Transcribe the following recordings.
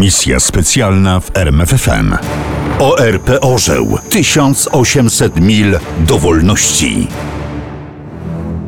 Misja specjalna w RMFFM. ORP Orzeł 1800 mil do wolności.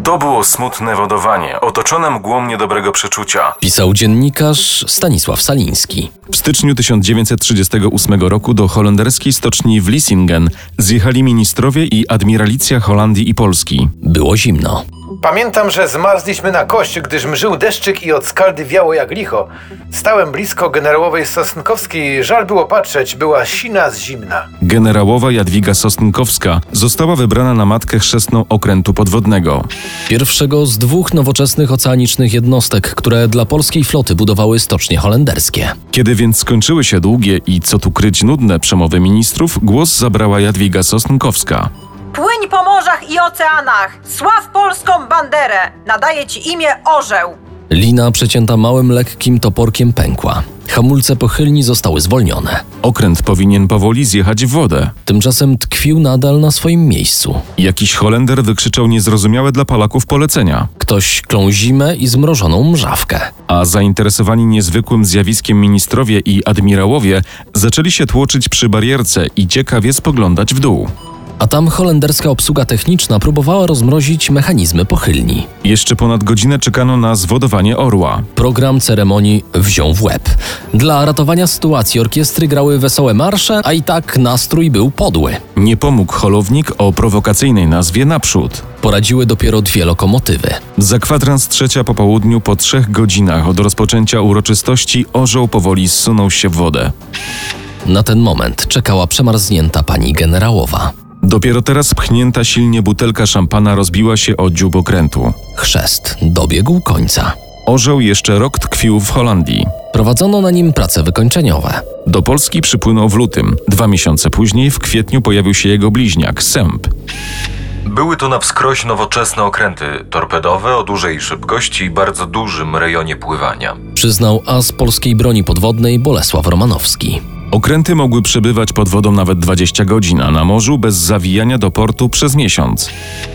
To było smutne wodowanie, otoczone mgłą niedobrego przeczucia. Pisał dziennikarz Stanisław Saliński. W styczniu 1938 roku do holenderskiej stoczni w Vlissingen zjechali ministrowie i admiralicja Holandii i Polski. Było zimno. Pamiętam, że zmarzliśmy na kość, gdyż mżył deszczyk i od skaldy wiało jak licho. Stałem blisko generałowej Sosnkowskiej, żal było patrzeć, była sina z zimna. Generałowa Jadwiga Sosnkowska została wybrana na matkę chrzestną okrętu podwodnego. Pierwszego z dwóch nowoczesnych oceanicznych jednostek, które dla polskiej floty budowały stocznie holenderskie. Kiedy więc skończyły się długie i co tu kryć nudne przemowy ministrów, głos zabrała Jadwiga Sosnkowska. Płyń po morzach i oceanach! Sław polską banderę! Nadaje ci imię Orzeł! Lina przecięta małym, lekkim toporkiem pękła. Hamulce pochylni zostały zwolnione. Okręt powinien powoli zjechać w wodę. Tymczasem tkwił nadal na swoim miejscu. Jakiś Holender wykrzyczał niezrozumiałe dla Polaków polecenia, Ktoś klął zimę i zmrożoną mrzawkę. a zainteresowani niezwykłym zjawiskiem ministrowie i admirałowie zaczęli się tłoczyć przy barierce i ciekawie spoglądać w dół. A tam holenderska obsługa techniczna próbowała rozmrozić mechanizmy pochylni. Jeszcze ponad godzinę czekano na zwodowanie orła. Program ceremonii wziął w łeb. Dla ratowania sytuacji orkiestry grały wesołe marsze, a i tak nastrój był podły. Nie pomógł holownik o prowokacyjnej nazwie Naprzód. Poradziły dopiero dwie lokomotywy. Za kwadrans trzecia po południu, po trzech godzinach od rozpoczęcia uroczystości, orzeł powoli zsunął się w wodę. Na ten moment czekała przemarznięta pani generałowa. Dopiero teraz pchnięta silnie butelka szampana rozbiła się o dziób okrętu. Chrzest dobiegł końca. Orzeł jeszcze rok tkwił w Holandii. Prowadzono na nim prace wykończeniowe. Do Polski przypłynął w lutym. Dwa miesiące później, w kwietniu, pojawił się jego bliźniak, Sęp. Były to na wskroś nowoczesne okręty torpedowe o dużej szybkości i bardzo dużym rejonie pływania. Przyznał as polskiej broni podwodnej Bolesław Romanowski. Okręty mogły przebywać pod wodą nawet 20 godzin, a na morzu bez zawijania do portu przez miesiąc.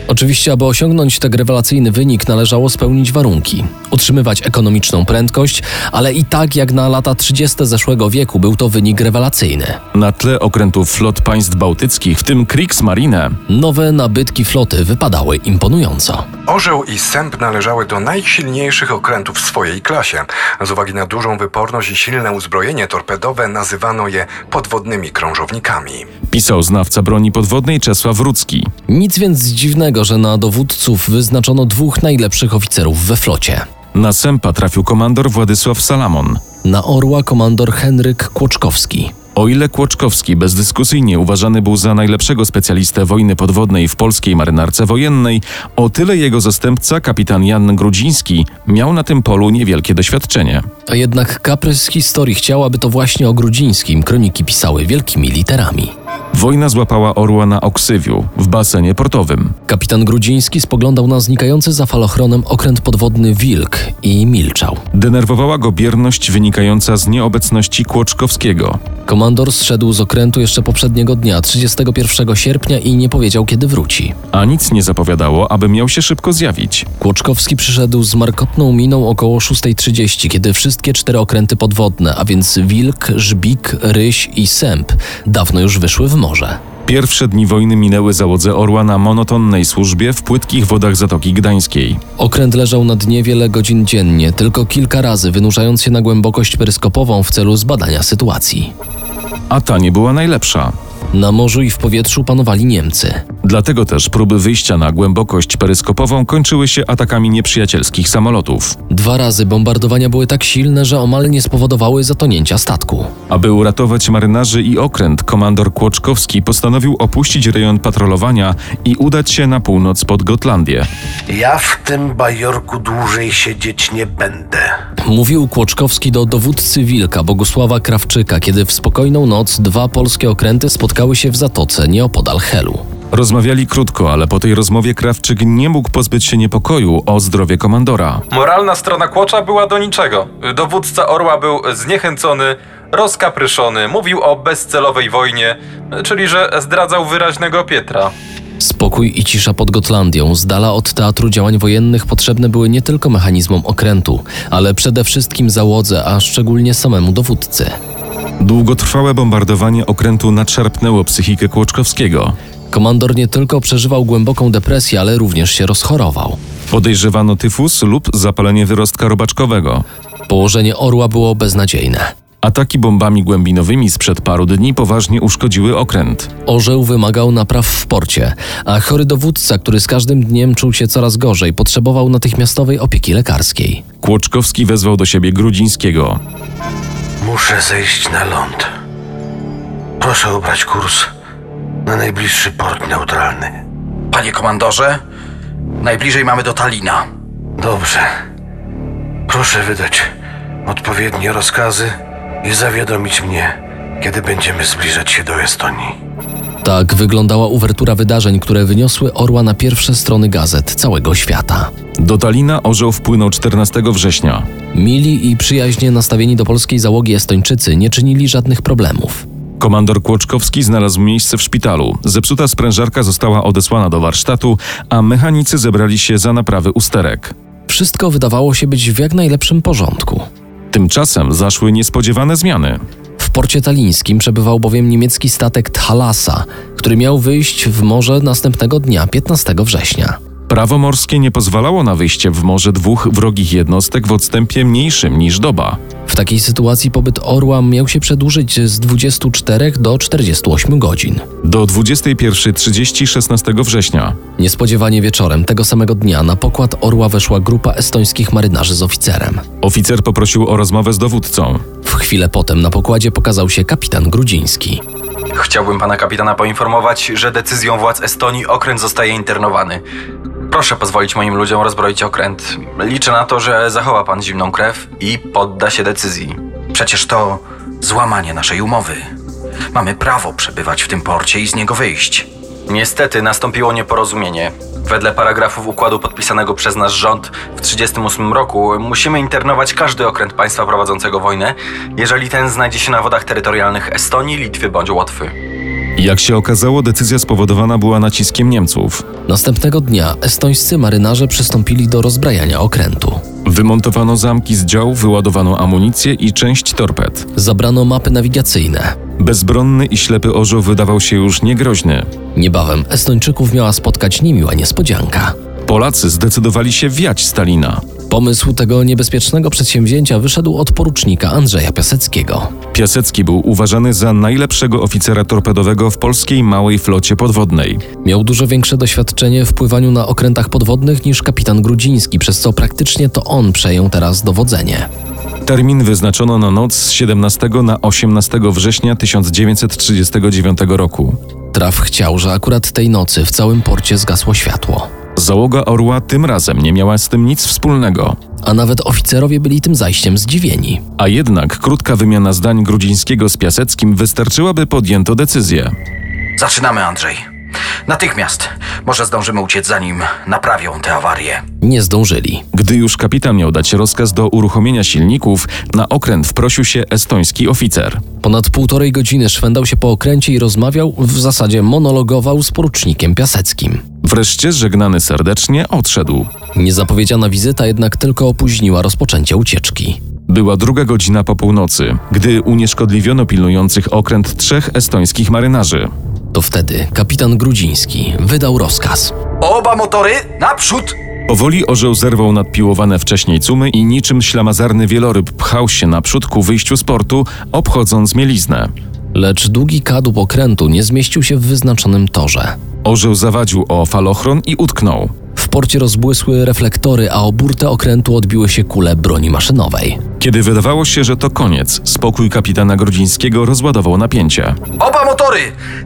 Oczywiście, aby osiągnąć tak rewelacyjny wynik, należało spełnić warunki. Utrzymywać ekonomiczną prędkość, ale i tak jak na lata 30. zeszłego wieku był to wynik rewelacyjny. Na tle okrętów flot państw bałtyckich, w tym Kriegsmarine, Nowe nabytki floty wypadały imponująco. Orzeł i Sęp należały do najsilniejszych okrętów w swojej klasie. Z uwagi na dużą wyporność i silne uzbrojenie torpedowe nazywano je podwodnymi krążownikami. pisał znawca broni podwodnej Czesław Rudzki. Nic więc dziwnego, że na dowódców wyznaczono dwóch najlepszych oficerów we flocie. Na Sępa trafił komandor Władysław Salamon. Na orła komandor Henryk Kłoczkowski. O ile Kłoczkowski bezdyskusyjnie uważany był za najlepszego specjalistę wojny podwodnej w polskiej marynarce wojennej, o tyle jego zastępca, kapitan Jan Grudziński, miał na tym polu niewielkie doświadczenie. A jednak kaprys historii chciał, aby to właśnie o Grudzińskim kroniki pisały wielkimi literami. Wojna złapała orła na Oksywiu, w basenie portowym. Kapitan Grudziński spoglądał na znikający za falochronem okręt podwodny Wilk i milczał. Denerwowała go bierność wynikająca z nieobecności Kłoczkowskiego. Komandor zszedł z okrętu jeszcze poprzedniego dnia, 31 sierpnia i nie powiedział kiedy wróci. A nic nie zapowiadało, aby miał się szybko zjawić. Kłoczkowski przyszedł z markotną miną około 6.30, kiedy wszystkie cztery okręty podwodne, a więc Wilk, Żbik, Ryś i Sęp, dawno już wyszły w morze. Pierwsze dni wojny minęły załodze orła na monotonnej służbie w płytkich wodach Zatoki Gdańskiej. Okręt leżał na dnie wiele godzin dziennie, tylko kilka razy wynurzając się na głębokość peryskopową w celu zbadania sytuacji. A ta nie była najlepsza. Na morzu i w powietrzu panowali Niemcy. Dlatego też próby wyjścia na głębokość peryskopową kończyły się atakami nieprzyjacielskich samolotów. Dwa razy bombardowania były tak silne, że omal nie spowodowały zatonięcia statku. Aby uratować marynarzy i okręt, komandor Kłoczkowski postanowił opuścić rejon patrolowania i udać się na północ pod Gotlandię. Ja w tym bajorku dłużej siedzieć nie będę. Mówił Kłoczkowski do dowódcy Wilka Bogusława Krawczyka, kiedy w spokojną noc dwa polskie okręty spotkały się w zatoce nieopodal Helu. Rozmawiali krótko, ale po tej rozmowie Krawczyk nie mógł pozbyć się niepokoju o zdrowie komandora. Moralna strona Kłocza była do niczego. Dowódca Orła był zniechęcony, rozkapryszony, mówił o bezcelowej wojnie, czyli że zdradzał wyraźnego Pietra. Spokój i cisza pod Gotlandią, z dala od teatru działań wojennych, potrzebne były nie tylko mechanizmom okrętu, ale przede wszystkim załodze, a szczególnie samemu dowódcy. Długotrwałe bombardowanie okrętu nadszarpnęło psychikę Kłoczkowskiego. Komandor nie tylko przeżywał głęboką depresję, ale również się rozchorował. Podejrzewano tyfus lub zapalenie wyrostka robaczkowego. Położenie orła było beznadziejne. Ataki bombami głębinowymi sprzed paru dni poważnie uszkodziły okręt. Orzeł wymagał napraw w porcie, a chory dowódca, który z każdym dniem czuł się coraz gorzej, potrzebował natychmiastowej opieki lekarskiej. Kłoczkowski wezwał do siebie Grudzińskiego. Muszę zejść na ląd. Proszę obrać kurs na najbliższy port neutralny. Panie komandorze, najbliżej mamy do Talina. Dobrze. Proszę wydać odpowiednie rozkazy i zawiadomić mnie, kiedy będziemy zbliżać się do Estonii. Tak wyglądała uwertura wydarzeń, które wyniosły orła na pierwsze strony gazet całego świata. Do Talina orzeł wpłynął 14 września. Mili i przyjaźnie nastawieni do polskiej załogi Estończycy nie czynili żadnych problemów. Komandor Kłoczkowski znalazł miejsce w szpitalu. Zepsuta sprężarka została odesłana do warsztatu, a mechanicy zebrali się za naprawy usterek. Wszystko wydawało się być w jak najlepszym porządku. Tymczasem zaszły niespodziewane zmiany. W porcie talińskim przebywał bowiem niemiecki statek Thalassa, który miał wyjść w morze następnego dnia, 15 września. Prawo morskie nie pozwalało na wyjście w morze dwóch wrogich jednostek w odstępie mniejszym niż doba. W takiej sytuacji pobyt orła miał się przedłużyć z 24 do 48 godzin. Do 21.30 16 września. Niespodziewanie wieczorem tego samego dnia na pokład orła weszła grupa estońskich marynarzy z oficerem. Oficer poprosił o rozmowę z dowódcą. W chwilę potem na pokładzie pokazał się kapitan Grudziński. Chciałbym pana kapitana poinformować, że decyzją władz Estonii okręt zostaje internowany. Proszę pozwolić moim ludziom rozbroić okręt. Liczę na to, że zachowa pan zimną krew i podda się decyzji. Przecież to złamanie naszej umowy. Mamy prawo przebywać w tym porcie i z niego wyjść. Niestety nastąpiło nieporozumienie. Wedle paragrafów układu podpisanego przez nasz rząd w 1938 roku musimy internować każdy okręt państwa prowadzącego wojnę, jeżeli ten znajdzie się na wodach terytorialnych Estonii, Litwy bądź Łotwy. Jak się okazało, decyzja spowodowana była naciskiem Niemców. Następnego dnia estońscy marynarze przystąpili do rozbrajania okrętu. Wymontowano zamki z dział, wyładowano amunicję i część torped. Zabrano mapy nawigacyjne. Bezbronny i ślepy orzeł wydawał się już niegroźny. Niebawem Estończyków miała spotkać niemiła niespodzianka. Polacy zdecydowali się wiać Stalina. Pomysł tego niebezpiecznego przedsięwzięcia wyszedł od porucznika Andrzeja Piaseckiego. Piasecki był uważany za najlepszego oficera torpedowego w polskiej małej flocie podwodnej. Miał dużo większe doświadczenie w pływaniu na okrętach podwodnych niż kapitan Grudziński, przez co praktycznie to on przejął teraz dowodzenie. Termin wyznaczono na noc z 17 na 18 września 1939 roku. Traf chciał, że akurat tej nocy w całym porcie zgasło światło. Załoga Orła tym razem nie miała z tym nic wspólnego. A nawet oficerowie byli tym zajściem zdziwieni. A jednak krótka wymiana zdań Grudzińskiego z Piaseckim wystarczyłaby podjęto decyzję. Zaczynamy, Andrzej. Natychmiast. Może zdążymy uciec, zanim naprawią tę awarię. Nie zdążyli. Gdy już kapitan miał dać rozkaz do uruchomienia silników, na okręt wprosił się estoński oficer. Ponad półtorej godziny szwendał się po okręcie i rozmawiał, w zasadzie monologował z porucznikiem Piaseckim. Wreszcie, żegnany serdecznie, odszedł. Niezapowiedziana wizyta jednak tylko opóźniła rozpoczęcie ucieczki. Była druga godzina po północy, gdy unieszkodliwiono pilnujących okręt trzech estońskich marynarzy. To wtedy kapitan Grudziński wydał rozkaz. Oba motory naprzód! Powoli orzeł zerwał nadpiłowane wcześniej cumy i niczym ślamazarny wieloryb pchał się naprzód ku wyjściu z portu, obchodząc mieliznę. Lecz długi kadłub okrętu nie zmieścił się w wyznaczonym torze. Orzeł zawadził o falochron i utknął. W porcie rozbłysły reflektory, a o burtę okrętu odbiły się kule broni maszynowej. Kiedy wydawało się, że to koniec, spokój kapitana Grodzińskiego rozładował napięcie. Oba motory!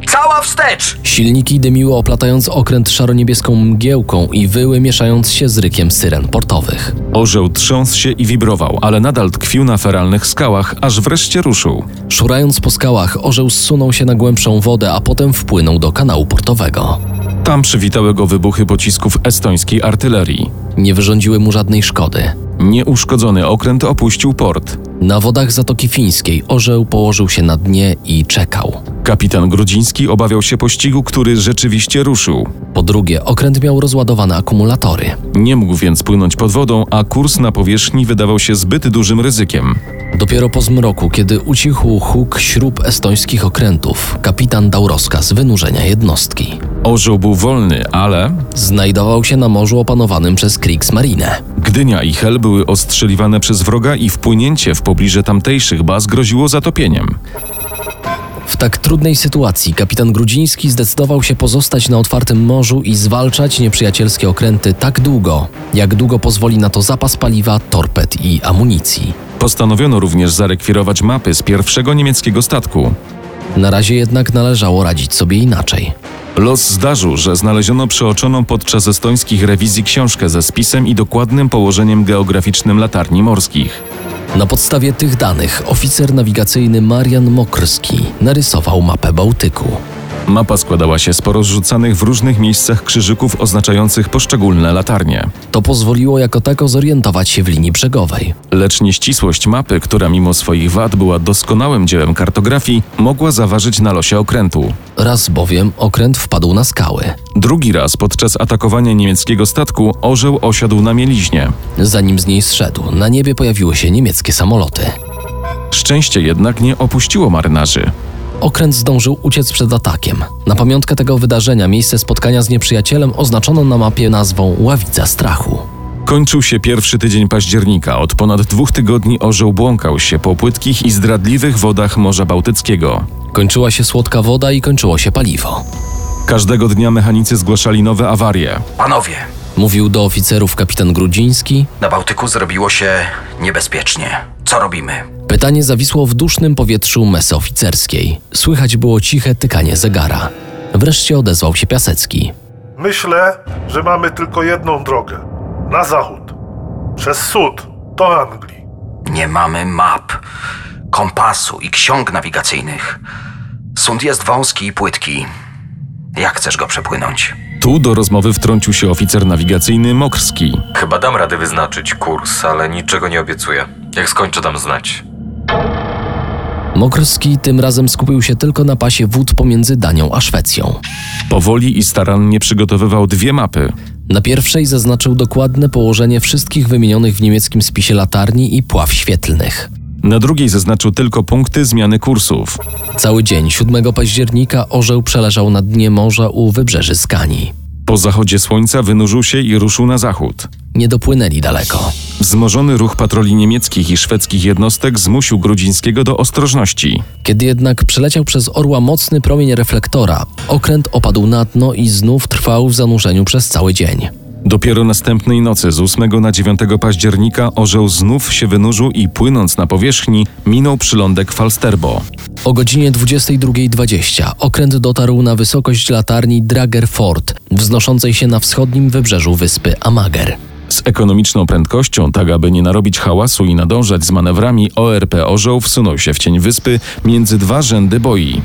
Cała wstecz! Silniki dymiły oplatając okręt szaroniebieską mgiełką i wyły mieszając się z rykiem syren portowych. Orzeł trząsł się i wibrował, ale nadal tkwił na feralnych skałach, aż wreszcie ruszył. Szurając po skałach, orzeł zsunął się na głębszą wodę, a potem wpłynął do kanału portowego. Tam przywitały go wybuchy pocisków estońskiej artylerii. Nie wyrządziły mu żadnej szkody. Nieuszkodzony okręt opuścił port. Na wodach Zatoki Fińskiej orzeł położył się na dnie i czekał. Kapitan Grudziński obawiał się pościgu, który rzeczywiście ruszył. Po drugie, okręt miał rozładowane akumulatory. Nie mógł więc płynąć pod wodą, a kurs na powierzchni wydawał się zbyt dużym ryzykiem. Dopiero po zmroku, kiedy ucichł huk śrub estońskich okrętów, kapitan dał rozkaz wynurzenia jednostki. Orzeł był wolny, ale Znajdował się na morzu opanowanym przez Kriegsmarine. Gdynia i Hel były ostrzeliwane przez wroga i wpłynięcie w pobliże tamtejszych baz groziło zatopieniem. W tak trudnej sytuacji kapitan Grudziński zdecydował się pozostać na otwartym morzu i zwalczać nieprzyjacielskie okręty tak długo, jak długo pozwoli na to zapas paliwa, torped i amunicji. Postanowiono również zarekwirować mapy z pierwszego niemieckiego statku. Na razie jednak należało radzić sobie inaczej. Los zdarzył, że znaleziono przeoczoną podczas estońskich rewizji książkę ze spisem i dokładnym położeniem geograficznym latarni morskich. Na podstawie tych danych oficer nawigacyjny Marian Mokrski narysował mapę Bałtyku. Mapa składała się z porozrzucanych w różnych miejscach krzyżyków oznaczających poszczególne latarnie. To pozwoliło jako tako zorientować się w linii brzegowej. Lecz nieścisłość mapy, która mimo swoich wad była doskonałym dziełem kartografii, mogła zaważyć na losie okrętu. Raz bowiem okręt wpadł na skały. Drugi raz podczas atakowania niemieckiego statku orzeł osiadł na mieliźnie. Zanim z niej zszedł, na niebie pojawiły się niemieckie samoloty. Szczęście jednak nie opuściło marynarzy. Okręt zdążył uciec przed atakiem. Na pamiątkę tego wydarzenia miejsce spotkania z nieprzyjacielem oznaczono na mapie nazwą Ławica Strachu. Kończył się pierwszy tydzień października. Od ponad dwóch tygodni orzeł błąkał się po płytkich i zdradliwych wodach Morza Bałtyckiego. Kończyła się słodka woda i kończyło się paliwo. Każdego dnia mechanicy zgłaszali nowe awarie. Panowie, Mówił do oficerów kapitan Grudziński. na Bałtyku zrobiło się niebezpiecznie. Co robimy? Pytanie zawisło w dusznym powietrzu mesy oficerskiej. Słychać było ciche tykanie zegara. Wreszcie odezwał się Piasecki. Myślę, że mamy tylko jedną drogę. Na zachód. Przez sud do Anglii. Nie mamy map, kompasu i ksiąg nawigacyjnych. Sund jest wąski i płytki. Jak chcesz go przepłynąć? Tu do rozmowy wtrącił się oficer nawigacyjny Mokrski. Chyba dam radę wyznaczyć kurs, ale niczego nie obiecuję. Jak skończę, dam znać. Mokrski tym razem skupił się tylko na pasie wód pomiędzy Danią a Szwecją. Powoli i starannie przygotowywał dwie mapy. Na pierwszej zaznaczył dokładne położenie wszystkich wymienionych w niemieckim spisie latarni i pław świetlnych. Na drugiej zaznaczył tylko punkty zmiany kursów. Cały dzień 7 października orzeł przeleżał na dnie morza u wybrzeży Skanii. Po zachodzie słońca wynurzył się i ruszył na zachód. Nie dopłynęli daleko. Wzmożony ruch patroli niemieckich i szwedzkich jednostek zmusił Grudzińskiego do ostrożności. Kiedy jednak przeleciał przez orła mocny promień reflektora, okręt opadł na dno i znów trwał w zanurzeniu przez cały dzień. Dopiero następnej nocy z 8 na 9 października orzeł znów się wynurzył i płynąc na powierzchni minął przylądek Falsterbo. O godzinie 22.20 okręt dotarł na wysokość latarni Drager Fort, wznoszącej się na wschodnim wybrzeżu wyspy Amager. Z ekonomiczną prędkością, tak aby nie narobić hałasu i nadążać z manewrami, ORP Orzeł wsunął się w cień wyspy między dwa rzędy boi.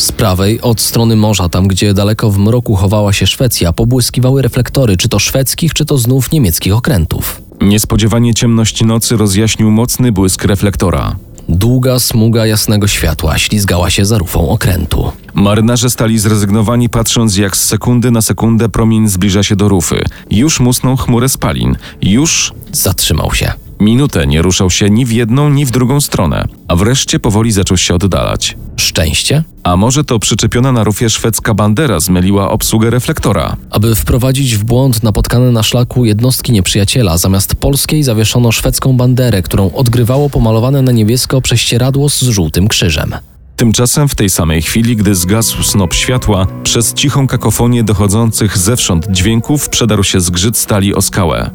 Z prawej, od strony morza, tam gdzie daleko w mroku chowała się Szwecja, pobłyskiwały reflektory, czy to szwedzkich, czy to znów niemieckich okrętów. Niespodziewanie ciemność nocy rozjaśnił mocny błysk reflektora. Długa smuga jasnego światła ślizgała się za rufą okrętu. Marynarze stali zrezygnowani, patrząc jak z sekundy na sekundę promień zbliża się do rufy. Już musnął chmurę spalin. Już Zatrzymał się. Minutę nie ruszał się ni w jedną, ni w drugą stronę. A wreszcie powoli zaczął się oddalać. Szczęście? A może to przyczepiona na rufie szwedzka bandera zmyliła obsługę reflektora? Aby wprowadzić w błąd napotkane na szlaku jednostki nieprzyjaciela, zamiast polskiej zawieszono szwedzką banderę, którą odgrywało pomalowane na niebiesko prześcieradło z żółtym krzyżem. Tymczasem w tej samej chwili, gdy zgasł snop światła, przez cichą kakofonię dochodzących zewsząd dźwięków przedarł się zgrzyt stali o skałę.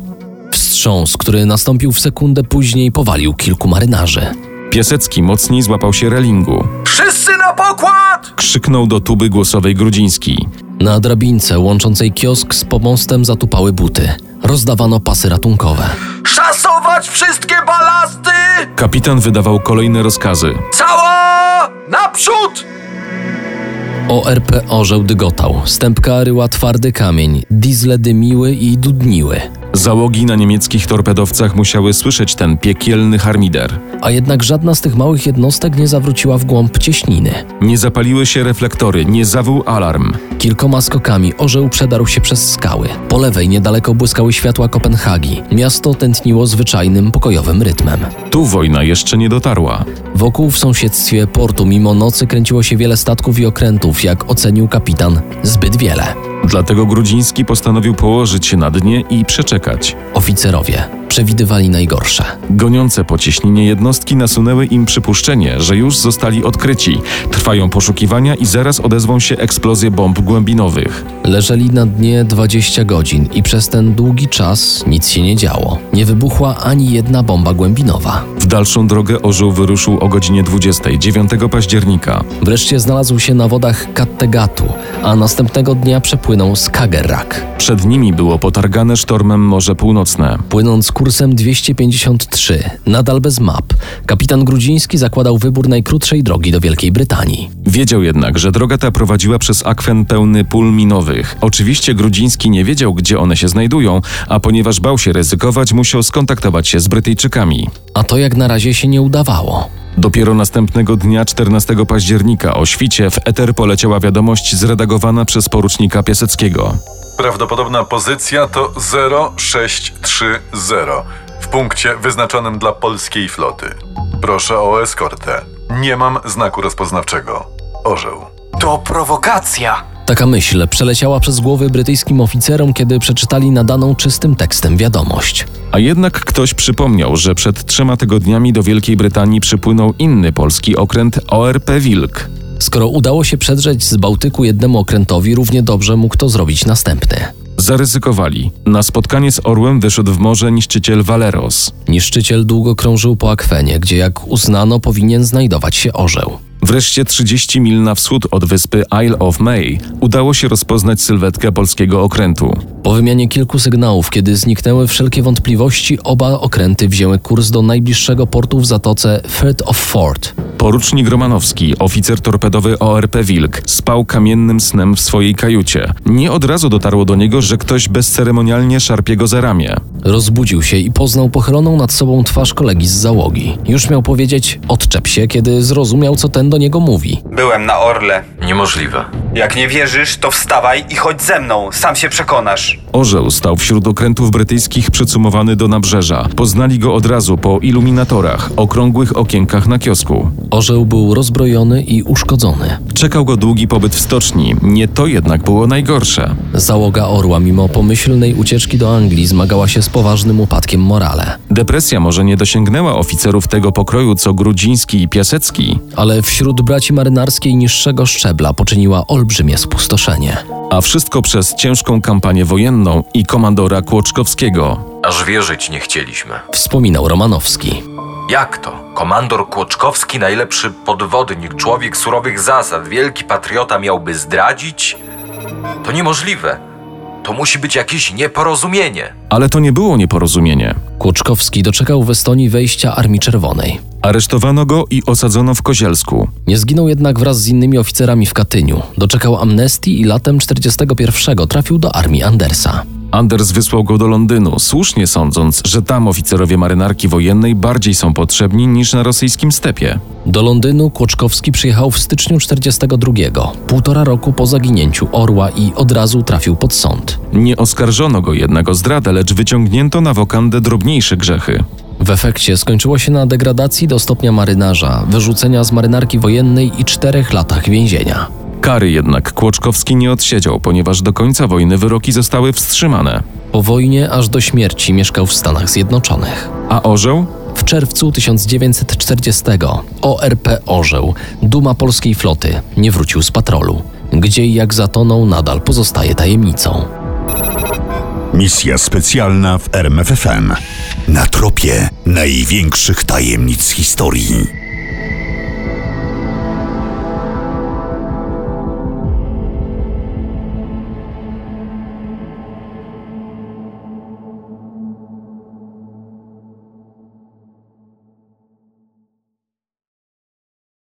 Wstrząs, który nastąpił w sekundę później, powalił kilku marynarzy. Piasecki mocniej złapał się relingu. Wszyscy na pokład! Krzyknął do tuby głosowej Grudziński. Na drabince łączącej kiosk z pomostem zatupały buty. Rozdawano pasy ratunkowe. Szasować wszystkie balasty! Kapitan wydawał kolejne rozkazy. Cała! Naprzód! ORP orzeł dygotał, stępka ryła twardy kamień, diesle dymiły i dudniły. Załogi na niemieckich torpedowcach musiały słyszeć ten piekielny harmider. A jednak żadna z tych małych jednostek nie zawróciła w głąb cieśniny. Nie zapaliły się reflektory, nie zawył alarm. Kilkoma skokami orzeł przedarł się przez skały. Po lewej niedaleko błyskały światła Kopenhagi. Miasto tętniło zwyczajnym, pokojowym rytmem. Tu wojna jeszcze nie dotarła. Wokół w sąsiedztwie portu mimo nocy kręciło się wiele statków i okrętów, jak ocenił kapitan, zbyt wiele. Dlatego Grudziński postanowił położyć się na dnie i przeczekać. Oficerowie przewidywali najgorsze. Goniące po cieśninie jednostki nasunęły im przypuszczenie, że już zostali odkryci. Trwają poszukiwania i zaraz odezwą się eksplozje bomb głębinowych. Leżeli na dnie 20 godzin i przez ten długi czas nic się nie działo. Nie wybuchła ani jedna bomba głębinowa. W dalszą drogę orzeł wyruszył o godzinie 20, 9 października. Wreszcie znalazł się na wodach Kattegatu, a następnego dnia przepłynął Skagerrak. Przed nimi było potargane sztormem Morze Północne. Płynąc kursem 253, nadal bez map, kapitan Grudziński zakładał wybór najkrótszej drogi do Wielkiej Brytanii. Wiedział jednak, że droga ta prowadziła przez akwen pełny pól minowych. Oczywiście Grudziński nie wiedział, gdzie one się znajdują, a ponieważ bał się ryzykować, musiał skontaktować się z Brytyjczykami. A to jak na razie się nie udawało. Dopiero następnego dnia, 14 października, o świcie w eter poleciała wiadomość zredagowana przez porucznika Piaseckiego. Prawdopodobna pozycja to 0630 w punkcie wyznaczonym dla polskiej floty. Proszę o eskortę. Nie mam znaku rozpoznawczego. Orzeł. To prowokacja! Taka myśl przeleciała przez głowy brytyjskim oficerom, kiedy przeczytali nadaną czystym tekstem wiadomość. A jednak ktoś przypomniał, że przed trzema tygodniami do Wielkiej Brytanii przypłynął inny polski okręt ORP Wilk. Skoro udało się przedrzeć z Bałtyku jednemu okrętowi, równie dobrze mógł to zrobić następny. Zaryzykowali. Na spotkanie z orłem wyszedł w morze niszczyciel Valeros. Niszczyciel długo krążył po akwenie, gdzie jak uznano powinien znajdować się orzeł. Wreszcie 30 mil na wschód od wyspy Isle of May udało się rozpoznać sylwetkę polskiego okrętu. Po wymianie kilku sygnałów, kiedy zniknęły wszelkie wątpliwości, oba okręty wzięły kurs do najbliższego portu w zatoce Firth of Fort. Porucznik Romanowski, oficer torpedowy ORP Wilk, spał kamiennym snem w swojej kajucie. Nie od razu dotarło do niego, że ktoś bezceremonialnie szarpie go za ramię. Rozbudził się i poznał pochyloną nad sobą twarz kolegi z załogi. Już miał powiedzieć odczep się, kiedy zrozumiał, co ten do niego mówi. Byłem na Orle. Niemożliwe. Jak nie wierzysz, to wstawaj i chodź ze mną, sam się przekonasz. Orzeł stał wśród okrętów brytyjskich przycumowany do nabrzeża. Poznali go od razu po iluminatorach, okrągłych okienkach na kiosku. Orzeł był rozbrojony i uszkodzony. Czekał go długi pobyt w stoczni. Nie to jednak było najgorsze. Załoga Orła, mimo pomyślnej ucieczki do Anglii, zmagała się z poważnym upadkiem morale. Depresja może nie dosięgnęła oficerów tego pokroju co Grudziński i Piasecki, Ale wśród braci marynarskiej niższego szczebla poczyniła olbrzymie spustoszenie. a wszystko przez ciężką kampanię wojenną i komandora Kłoczkowskiego. Aż wierzyć nie chcieliśmy. Wspominał Romanowski. Jak to? Komandor Kłoczkowski, najlepszy podwodnik, człowiek surowych zasad, wielki patriota miałby zdradzić? To niemożliwe. To musi być jakieś nieporozumienie. Ale to nie było nieporozumienie. Kłoczkowski doczekał w Estonii wejścia Armii Czerwonej. Aresztowano go i osadzono w Kozielsku. Nie zginął jednak wraz z innymi oficerami w Katyniu. Doczekał amnestii i latem 41 trafił do armii Andersa. Anders wysłał go do Londynu, słusznie sądząc, że tam oficerowie marynarki wojennej bardziej są potrzebni niż na rosyjskim stepie. Do Londynu Kłoczkowski przyjechał w styczniu 42, półtora roku po zaginięciu Orła i od razu trafił pod sąd. Nie oskarżono go jednak o zdradę, lecz wyciągnięto na wokandę drobniejsze grzechy. W efekcie skończyło się na degradacji do stopnia marynarza, wyrzucenia z marynarki wojennej i czterech latach więzienia. Kary jednak Kłoczkowski nie odsiedział, ponieważ do końca wojny wyroki zostały wstrzymane. Po wojnie aż do śmierci mieszkał w Stanach Zjednoczonych. A orzeł? W czerwcu 1940 ORP Orzeł, duma polskiej floty, nie wrócił z patrolu. Gdzie i jak zatonął nadal pozostaje tajemnicą. Misja specjalna w RMFFM. Na tropie największych tajemnic historii.